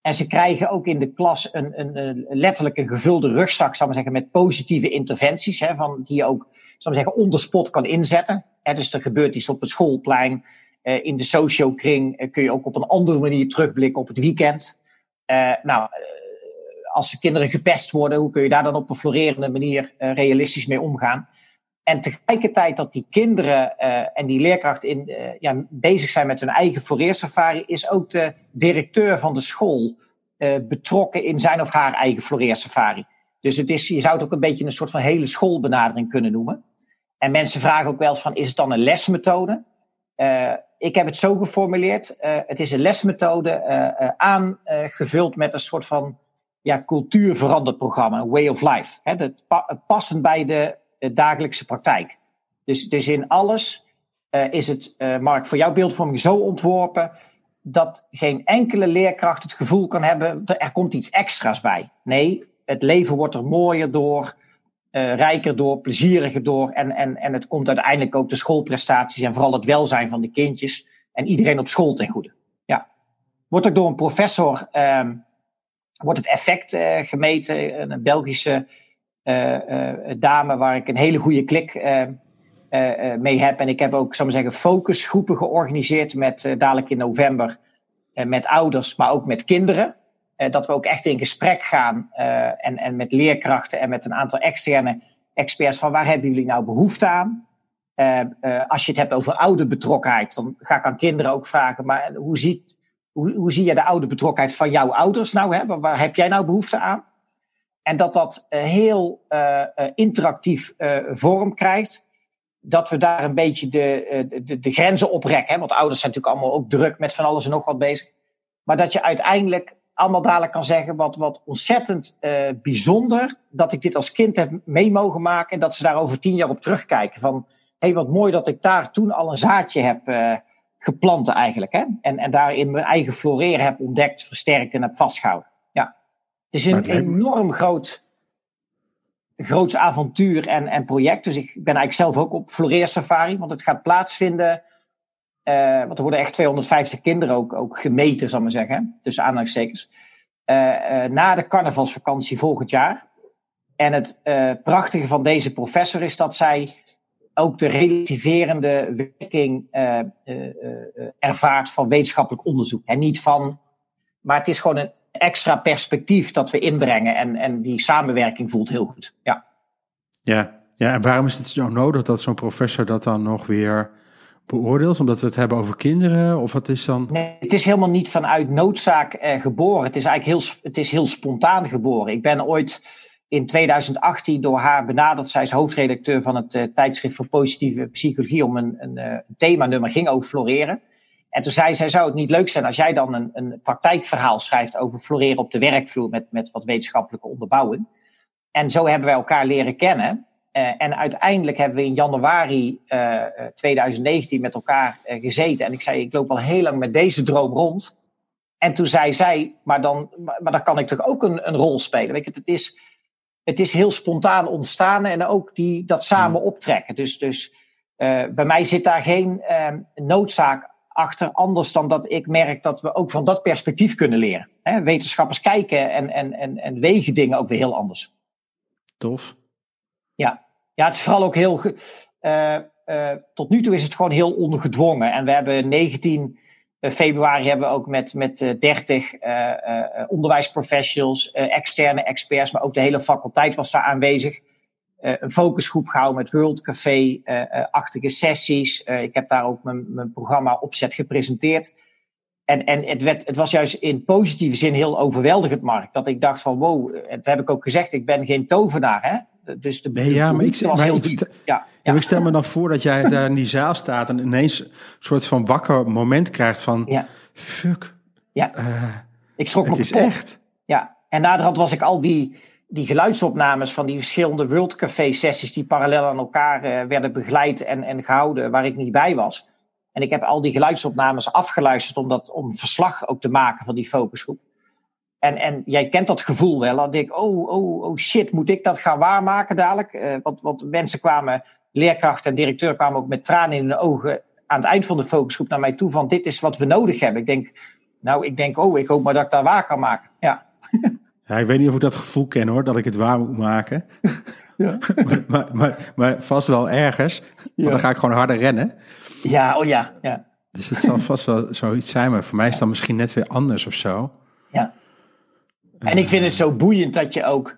En ze krijgen ook in de klas een, een, een letterlijk een gevulde rugzak, zal maar zeggen, met positieve interventies, hè, van, die je ook, zal maar zeggen, onder spot kan inzetten. Dus er gebeurt iets op het schoolplein, uh, in de socio-kring uh, kun je ook op een andere manier terugblikken op het weekend. Uh, nou, als de kinderen gepest worden, hoe kun je daar dan op een florerende manier realistisch mee omgaan? En tegelijkertijd dat die kinderen en die leerkrachten in, ja, bezig zijn met hun eigen floreersafari, is ook de directeur van de school betrokken in zijn of haar eigen floreersafari. Dus het is, je zou het ook een beetje een soort van hele schoolbenadering kunnen noemen. En mensen vragen ook wel eens van, is het dan een lesmethode? Ik heb het zo geformuleerd. Het is een lesmethode aangevuld met een soort van ja, cultuurveranderprogramma, een way of life. Hè, dat pa passend bij de, dagelijkse praktijk. Dus, dus in alles is het, Mark, voor jouw beeldvorming zo ontworpen dat geen enkele leerkracht het gevoel kan hebben, er komt iets extra's bij. Nee, het leven wordt er mooier door uh, rijker door, plezieriger door. En, en, en het komt uiteindelijk ook de schoolprestaties en vooral het welzijn van de kindjes en iedereen op school ten goede. Ja. Wordt ook door een professor uh, wordt het effect gemeten. Een Belgische dame waar ik een hele goede klik mee heb. En ik heb ook, zal maar zeggen, focusgroepen georganiseerd met dadelijk in november met ouders, maar ook met kinderen. Eh, dat we ook echt in gesprek gaan en, en met leerkrachten en met een aantal externe experts van waar hebben jullie nou behoefte aan? Als je het hebt over oude betrokkenheid, dan ga ik aan kinderen ook vragen, maar hoe, ziet, hoe, hoe zie je de oude betrokkenheid van jouw ouders nou? Hè? Waar heb jij nou behoefte aan? En dat dat heel interactief vorm krijgt dat we daar een beetje de, de, de grenzen oprekken. Hè? Want ouders zijn natuurlijk allemaal ook druk met van alles en nog wat bezig. Maar dat je uiteindelijk allemaal dadelijk kan zeggen wat, wat ontzettend bijzonder dat ik dit als kind heb mee mogen maken en dat ze daar over tien jaar op terugkijken van hé hey, wat mooi dat ik daar toen al een zaadje heb uh, geplant eigenlijk hè? En, en daarin mijn eigen floreren heb ontdekt, versterkt en heb vastgehouden. Het is een enorm groot groots avontuur en, en project. Dus ik ben eigenlijk zelf ook op floreersafari, want het gaat plaatsvinden uh, want er worden echt 250 kinderen ook, ook gemeten, zal ik maar zeggen. Tussen aanhalingstekens. Uh, uh, na de carnavalsvakantie volgend jaar. En het prachtige van deze professor is dat zij ook de relativerende werking ervaart van wetenschappelijk onderzoek. En niet van, maar het is gewoon een extra perspectief dat we inbrengen. En, en die samenwerking voelt heel goed. Ja. Ja, ja, en waarom is het zo nodig dat zo'n professor dat dan nog weer beoordeeld? Omdat we het hebben over kinderen? Of wat is dan? Nee, het is helemaal niet vanuit noodzaak eh, geboren. Het is eigenlijk heel, het is heel spontaan geboren. Ik ben ooit in 2018 door haar benaderd. Zij is hoofdredacteur van het uh, tijdschrift voor positieve psychologie. Om een, een, uh, themanummer ging over floreren. En toen zei zij, zou het niet leuk zijn als jij dan een, een praktijkverhaal schrijft over floreren op de werkvloer met, met wat wetenschappelijke onderbouwing. En zo hebben wij elkaar leren kennen. Uh, en uiteindelijk hebben we in januari uh, 2019 met elkaar uh, gezeten. En ik zei, ik loop al heel lang met deze droom rond. En toen zei zij, maar dan, maar dan kan ik toch ook een, een rol spelen. Weet je, het, is, het is heel spontaan ontstaan en ook die, dat samen optrekken. Dus, dus bij mij zit daar geen noodzaak achter, anders dan dat ik merk dat we ook van dat perspectief kunnen leren. Wetenschappers kijken en, en, en, en wegen dingen ook weer heel anders. Tof. Ja, ja het is vooral ook heel. Uh, uh, tot nu toe is het gewoon heel ongedwongen. En we hebben 19 februari hebben we ook met, met uh, 30 onderwijsprofessionals, externe experts, maar ook de hele faculteit was daar aanwezig. Een focusgroep gehouden met World Café-achtige sessies. ik heb daar ook mijn, mijn programma opzet gepresenteerd. En, en het, werd, het was juist in positieve zin heel overweldigend, Mark. Dat ik dacht van wow, dat heb ik ook gezegd, ik ben geen tovenaar. Hè? Dus de, nee, ja, maar ik, was maar heel ik, diep. stel- Ja, ik stel me dan voor dat jij daar in die zaal staat en ineens een soort van wakker moment krijgt van Ja. fuck, ja. eh, ik schrok me is echt. Ja, en naderhand was ik al die, die geluidsopnames van die verschillende World Café sessies die parallel aan elkaar eh, werden begeleid en, en gehouden, waar ik niet bij was. En ik heb al die geluidsopnames afgeluisterd om, dat, om verslag ook te maken van die focusgroep. En, en jij kent dat gevoel wel. Dat ik, oh, oh, oh shit, moet ik dat gaan waarmaken dadelijk? Eh, want, want mensen kwamen, leerkrachten en directeur kwamen ook met tranen in de ogen aan het eind van de focusgroep naar mij toe van dit is wat we nodig hebben. Ik denk, nou, ik denk, oh, ik hoop maar dat ik daar waar kan maken. Ja. [LAUGHS] Ja, ik weet niet of ik dat gevoel ken hoor, dat ik het waar moet maken. Ja. [LAUGHS] maar, maar, maar, maar vast wel ergens. Want dan ga ik gewoon harder rennen. Ja, oh ja, ja. Dus het zal vast wel zoiets zijn, maar voor mij is dan misschien net weer anders of zo. ja. En ik vind het zo boeiend dat je ook,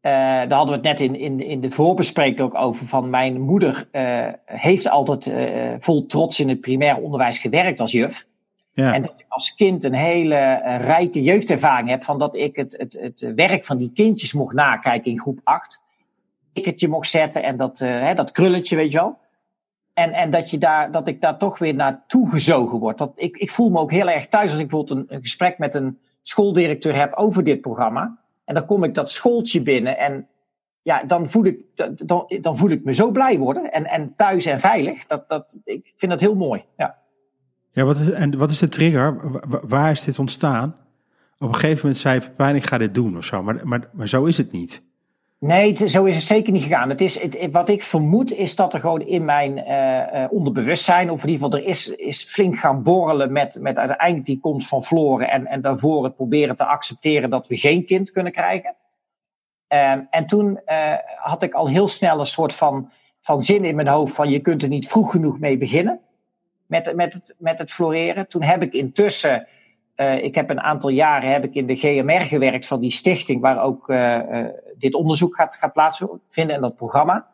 eh, daar hadden we het net in, in, in de voorbespreking ook over, van mijn moeder eh, heeft altijd eh, vol trots in het primair onderwijs gewerkt als juf. Ja, En dat ik als kind een hele eh, rijke jeugdervaring heb van dat ik het, het, het werk van die kindjes mocht nakijken in groep 8. Ik het je mocht zetten en dat, eh, hè, dat krulletje, weet je wel. En, en dat, je daar, dat ik daar toch weer naartoe gezogen word. Dat, ik, ik voel me ook heel erg thuis als ik bijvoorbeeld een, een gesprek met een schooldirecteur heb over dit programma. En dan kom ik dat schooltje binnen en ja, dan voel ik, dan, dan voel ik me zo blij worden. En, en thuis en veilig. Dat, dat, ik vind dat heel mooi. Ja. Ja wat, is, en wat is de trigger? Wa- wa- waar is dit ontstaan? Op een gegeven moment zei Pepijn, ik ga dit doen of zo. Maar, maar, maar zo is het niet. Nee, zo is het zeker niet gegaan. Het is, het, wat ik vermoed is dat er gewoon in mijn eh, eh, onderbewustzijn, of in ieder geval er is, is flink gaan borrelen met, met uiteindelijk die komt van Floren en, en daarvoor het proberen te accepteren dat we geen kind kunnen krijgen. Ehm, en toen eh, had ik al heel snel een soort van, van zin in mijn hoofd van je kunt er niet vroeg genoeg mee beginnen met, met, het, met het floreren. Toen heb ik intussen, eh, ik heb een aantal jaren heb ik in de GMR gewerkt van die stichting waar ook eh, eh, dit onderzoek gaat, gaat plaatsvinden en dat programma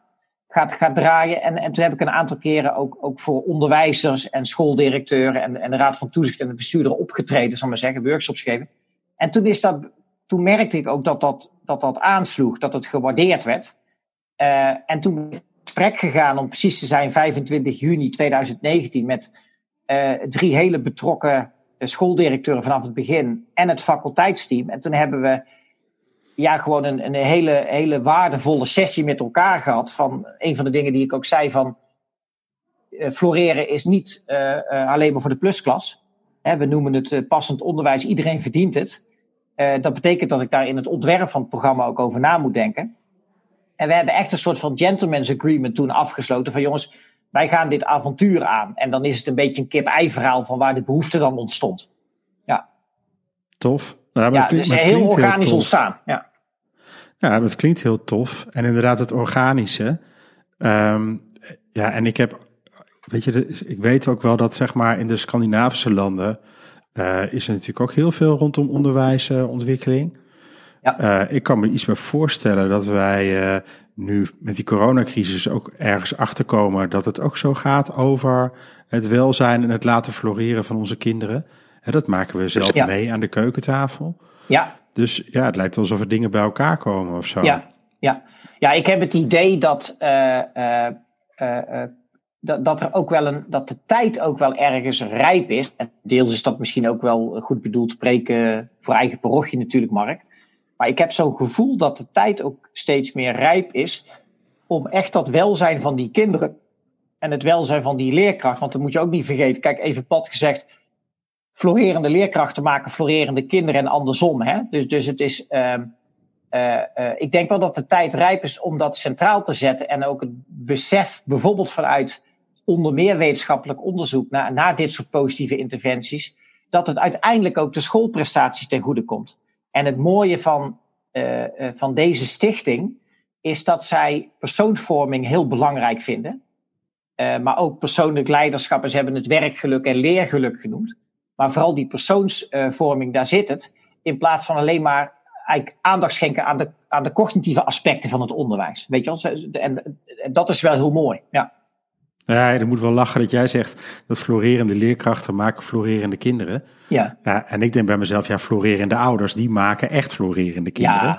gaat, gaat draaien. En, en toen heb ik een aantal keren ook, ook voor onderwijzers en schooldirecteuren en, en de Raad van Toezicht en de bestuurder opgetreden, zal maar zeggen, workshops geven. En toen, is dat, toen merkte ik ook dat dat, dat, dat aansloeg, dat het gewaardeerd werd. En toen gesprek gegaan, om precies te zijn, 25 juni 2019, met eh, drie hele betrokken eh, schooldirecteuren vanaf het begin en het faculteitsteam. En toen hebben we ja, gewoon een, een hele, hele waardevolle sessie met elkaar gehad. Van een van de dingen die ik ook zei van eh, floreren is niet alleen maar voor de plusklas. Hè, we noemen het passend onderwijs, iedereen verdient het. Dat betekent dat ik daar in het ontwerp van het programma ook over na moet denken. En we hebben echt een soort van gentleman's agreement toen afgesloten van jongens, wij gaan dit avontuur aan. En dan is het een beetje een kip-ei verhaal van waar de behoefte dan ontstond. Ja, Tof. Nou, ja klinkt- dus heel organisch ontstaan. Ja. Ja, dat klinkt heel tof. En inderdaad, het organische. Ehm, ja, en ik heb, weet je, ik weet ook wel dat zeg maar in de Scandinavische landen eh, is er natuurlijk ook heel veel rondom onderwijsontwikkeling. Ja. Eh, ik kan me iets meer voorstellen dat wij eh, nu met die coronacrisis ook ergens achterkomen dat het ook zo gaat over het welzijn en het laten floreren van onze kinderen. Hè, dat maken we zelf Ja. mee aan de keukentafel. Ja, Dus ja, het lijkt alsof er dingen bij elkaar komen of zo. Ja, ja. ja, ik heb het idee dat, eh, eh, eh, eh, dat, dat er ook wel een, dat de tijd ook wel ergens rijp is. En deels is dat misschien ook wel goed bedoeld spreken voor eigen parochie natuurlijk, Mark. Maar ik heb zo'n gevoel dat de tijd ook steeds meer rijp is om echt dat welzijn van die kinderen en het welzijn van die leerkracht. Want dat moet je ook niet vergeten. Kijk, even plat gezegd, florerende leerkrachten maken florerende kinderen en andersom. Hè? Dus, dus het is. ehm, eh, eh, ik denk wel dat de tijd rijp is om dat centraal te zetten. En ook het besef, bijvoorbeeld vanuit onder meer wetenschappelijk onderzoek naar, naar dit soort positieve interventies, dat het uiteindelijk ook de schoolprestaties ten goede komt. En het mooie van, eh, eh, van deze stichting is dat zij persoonsvorming heel belangrijk vinden. Eh, maar ook persoonlijk leiderschap. En ze hebben het werkgeluk en leergeluk genoemd. Maar vooral die persoonsvorming, daar zit het. In plaats van alleen maar aandacht schenken aan de, aan de cognitieve aspecten van het onderwijs. Weet je wel? En, en dat is wel heel mooi. Ja, Ja, je moet wel lachen dat jij zegt dat florerende leerkrachten maken florerende kinderen. ja. Ja, en ik denk bij mezelf, ja, florerende ouders, die maken echt florerende kinderen.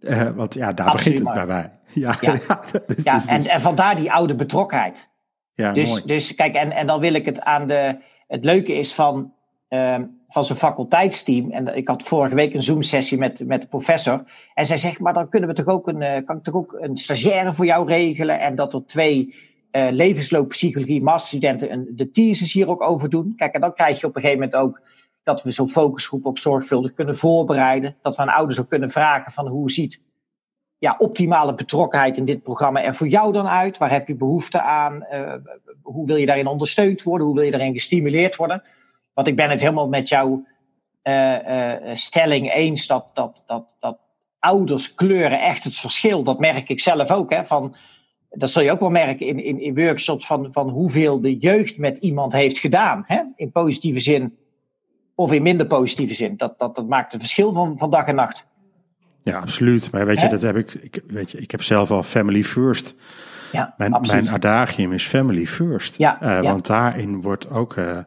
ja, Eh, want ja, daar Absoluut, begint het bij wij. Ja, Ja. [LAUGHS] ja. dus, ja dus- en, dus- en vandaar die oude betrokkenheid. ja, Dus, mooi. dus kijk, en, en dan wil ik het aan de. Het leuke is van, ehm van zijn faculteitsteam. En ik had vorige week een Zoom-sessie met, met de professor. En zij zegt: Maar dan kunnen we toch ook een, eh, kan ik toch ook een stagiaire voor jou regelen? En dat er twee eh levenslooppsychologie masterstudenten de thesis hier ook over doen. Kijk, en dan krijg je op een gegeven moment ook dat we zo'n focusgroep ook zorgvuldig kunnen voorbereiden. Dat we aan ouders ook kunnen vragen van hoe ziet ja, optimale betrokkenheid in dit programma er voor jou dan uit? Waar heb je behoefte aan? Eh, hoe wil je daarin ondersteund worden? Hoe wil je daarin gestimuleerd worden? Want ik ben het helemaal met jouw eh, stelling eens dat, dat, dat, dat ouders kleuren echt het verschil. Dat merk ik zelf ook. Hè, van, dat zul je ook wel merken in, in, in workshops van, van hoeveel de jeugd met iemand heeft gedaan. Hè? In positieve zin of in minder positieve zin. Dat, dat, dat maakt een verschil van, van dag en nacht. Ja, absoluut. Maar weet je, Hè? dat heb ik, ik, weet je, ik heb zelf al family first. Ja, Mijn, absoluut. mijn adagium is family first. Ja, Eh, ja. Want daarin wordt ook, eh,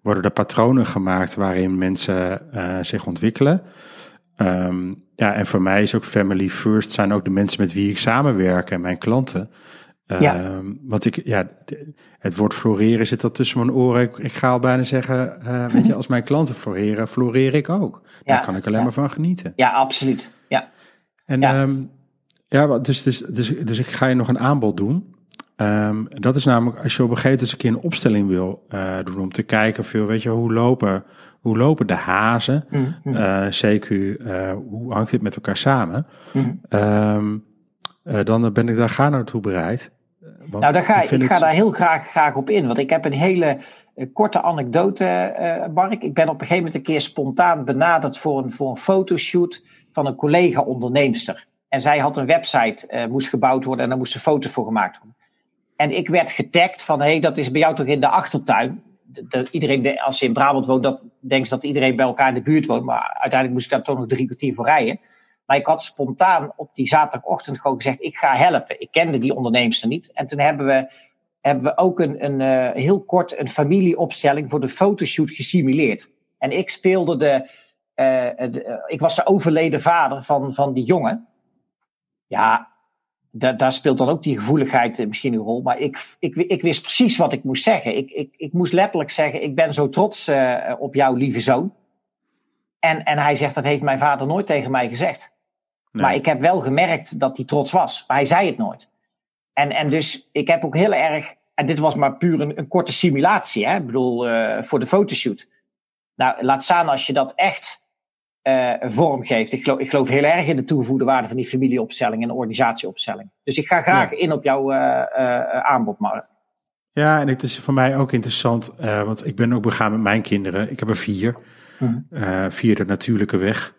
worden er patronen gemaakt waarin mensen eh, zich ontwikkelen. Ehm, ja, en voor mij is ook family first zijn ook de mensen met wie ik samenwerk en mijn klanten. Ja. Ehm, want ik, ja, het woord floreren zit dat tussen mijn oren. Ik, ik ga al bijna zeggen, eh, weet je, [LAUGHS] als mijn klanten floreren, floreer ik ook. Daar Ja, kan ik alleen ja. maar van genieten. Ja, absoluut. Ja. En Ja. wat- dus, dus, dus, dus ik ga je nog een aanbod doen. Dat is namelijk als je op een gegeven moment eens een keer een opstelling wil eh, doen om te kijken, veel, weet je, hoe lopen, hoe lopen de hazen? Mhm. Eh, CQ, eh, hoe hangt dit met elkaar samen? Mhm. Ehm, eh, dan ben ik daar ga naartoe bereid. Want Nou, daar ga, ik, vind ga het- daar heel graag, graag op in. Want ik heb een hele korte anekdote, Mark. Ik ben op een gegeven moment een keer spontaan benaderd voor een, voor een fotoshoot van een collega-onderneemster. En zij had een website, moest gebouwd worden en daar moesten foto's voor gemaakt worden. En ik werd getagd van, hé, hey, dat is bij jou toch in de achtertuin? De- iedereen, de- als je in Brabant woont, dat, denkt dat iedereen bij elkaar in de buurt woont. Maar uiteindelijk moest ik daar toch nog drie kwartier voor rijden. Maar ik had spontaan op die zaterdagochtend gewoon gezegd, ik ga helpen. Ik kende die onderneemster niet. En toen hebben we, hebben we ook een, een eh, heel kort een familieopstelling voor de fotoshoot gesimuleerd. En ik speelde de, eh, eh, ik was de overleden vader van, van die jongen. Ja, da, daar speelt dan ook die gevoeligheid eh, misschien een rol. Maar ik, ik, ik wist precies wat ik moest zeggen. Ik, ik, ik moest letterlijk zeggen, ik ben zo trots eh, op jou, lieve zoon. En, en hij zegt, dat heeft mijn vader nooit tegen mij gezegd. Nee. Maar ik heb wel gemerkt dat hij trots was. Maar hij zei het nooit. En, en dus ik heb ook heel erg. En dit was maar puur een, een korte simulatie. Hè? Ik bedoel, eh, voor de fotoshoot. Nou, laat staan als je dat echt eh vorm geeft. Ik geloof, ik geloof heel erg in de toegevoegde waarde van die familieopstelling en de organisatieopstelling. Dus ik ga graag Ja. in op jouw eh, eh, aanbod, Mark. Ja, en het is voor mij ook interessant, want ik ben ook begaan met mijn kinderen. Ik heb er vier. Eh, vier de natuurlijke weg.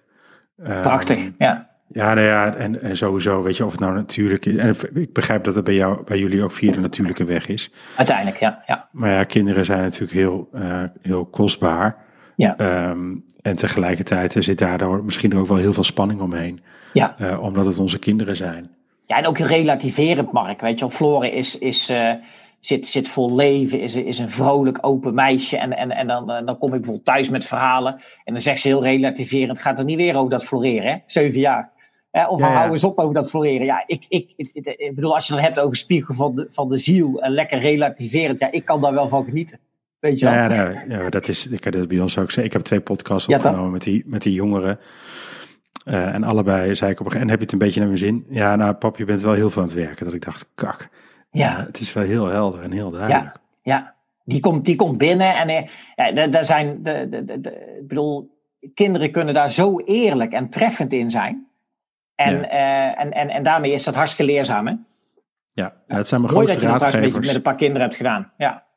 Ehm, Prachtig. Ja. Ja, nou ja, en, en sowieso, weet je, of het nou natuurlijk is. En ik begrijp dat het bij jou, bij jullie ook via de natuurlijke weg is. Uiteindelijk, ja. ja. Maar ja, kinderen zijn natuurlijk heel, heel kostbaar. Ja. Ehm, en tegelijkertijd zit daar dan misschien ook wel heel veel spanning omheen. Ja. eh, omdat het onze kinderen zijn. Ja, en ook relativerend, Mark. Weet je wel, Floren is, is, uh, zit, zit vol leven, is, is een vrolijk, open meisje. En, en, en dan, dan kom ik bijvoorbeeld thuis met verhalen. En dan zegt ze heel relativerend, gaat er niet weer over dat floreren, hè? Zeven jaar. Eh, of ja, hou eens op over dat floreren. Ja, ik, ik, ik, ik, bedoel, als je het hebt over spiegel van de, van de ziel en lekker relativerend, ja, ik kan daar wel van genieten. Weet je wel? Ja, ja, ja, dat is, ik heb dat bij ons ook. Ik heb twee podcasts opgenomen met, die, met die jongeren. Uh, en allebei zei ik op een gegeven moment, en heb je het een beetje naar mijn zin? Ja, nou pap, je bent wel heel veel aan het werken. Dat ik dacht, kak. Ja. Uh, het is wel heel helder en heel duidelijk. Ja, ja. Die, komt, die komt binnen en uh, ja, daar zijn, de, de, de, de, ik bedoel, kinderen kunnen daar zo eerlijk en treffend in zijn. En, ja. uh, en, en, en daarmee is dat hartstikke leerzaam, hè? Ja, het zijn mijn grootste raadgevers. dat je dat met een paar kinderen hebt gedaan, ja.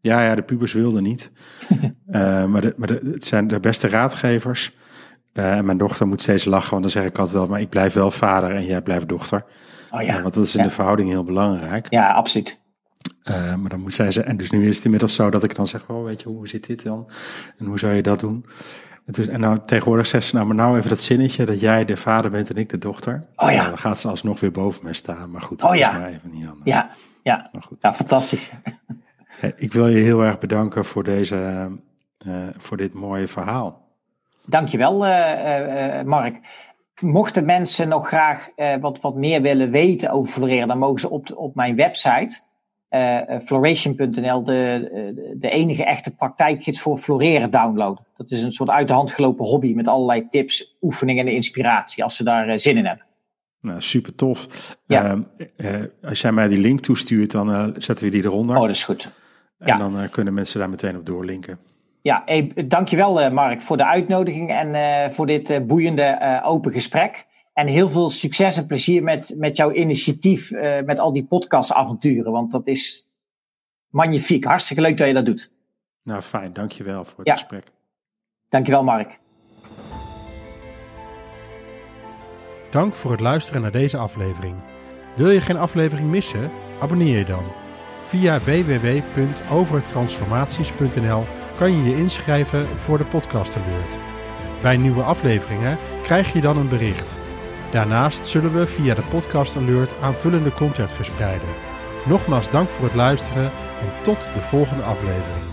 Ja, ja, de pubers wilden niet. uh, [LAUGHS] maar de, maar de, het zijn de beste raadgevers. Uh, en mijn dochter moet steeds lachen, want dan zeg ik altijd wel, maar ik blijf wel vader en jij blijft dochter. Oh ja. want dat is in ja. de verhouding heel belangrijk. Ja, absoluut. maar dan moet zij ze, en dus nu is het inmiddels zo dat ik dan zeg, oh, weet je, hoe zit dit dan? En hoe zou je dat doen? En, toen, en nou, tegenwoordig zegt ze, nou, maar nou even dat zinnetje dat jij de vader bent en ik de dochter. Oh ja. Nou, dan gaat ze alsnog weer boven mij staan. Maar goed, dat oh, ja. is maar even niet anders. Ja, ja. Maar goed. ja fantastisch. Ik wil je heel erg bedanken voor, deze, uh, voor dit mooie verhaal. Dankjewel, uh, Mark. Mochten mensen nog graag wat, wat meer willen weten over floreren, dan mogen ze op, op mijn website floration.nl de, de, de enige echte praktijkgids voor floreren downloaden. Dat is een soort uit de hand gelopen hobby met allerlei tips, oefeningen en inspiratie als ze daar zin in hebben. Nou, super tof. Ja. Uh, als jij mij die link toestuurt, dan uh, zetten we die eronder. Oh, dat is goed. En ja. dan uh, kunnen mensen daar meteen op doorlinken. Ja, hey, dankjewel Mark voor de uitnodiging en voor dit boeiende open gesprek. En heel veel succes en plezier met, met jouw initiatief, met al die podcastavonturen. Want dat is magnifiek. Hartstikke leuk dat je dat doet. Nou, fijn. Dankjewel voor het ja. gesprek. Dankjewel, Mark. Dank voor het luisteren naar deze aflevering. Wil je geen aflevering missen? Abonneer je dan. Via www.overtransformaties.nl kan je je inschrijven voor de podcast alert. Bij nieuwe afleveringen krijg je dan een bericht. Daarnaast zullen we via de podcast alert aanvullende content verspreiden. Nogmaals dank voor het luisteren en tot de volgende aflevering.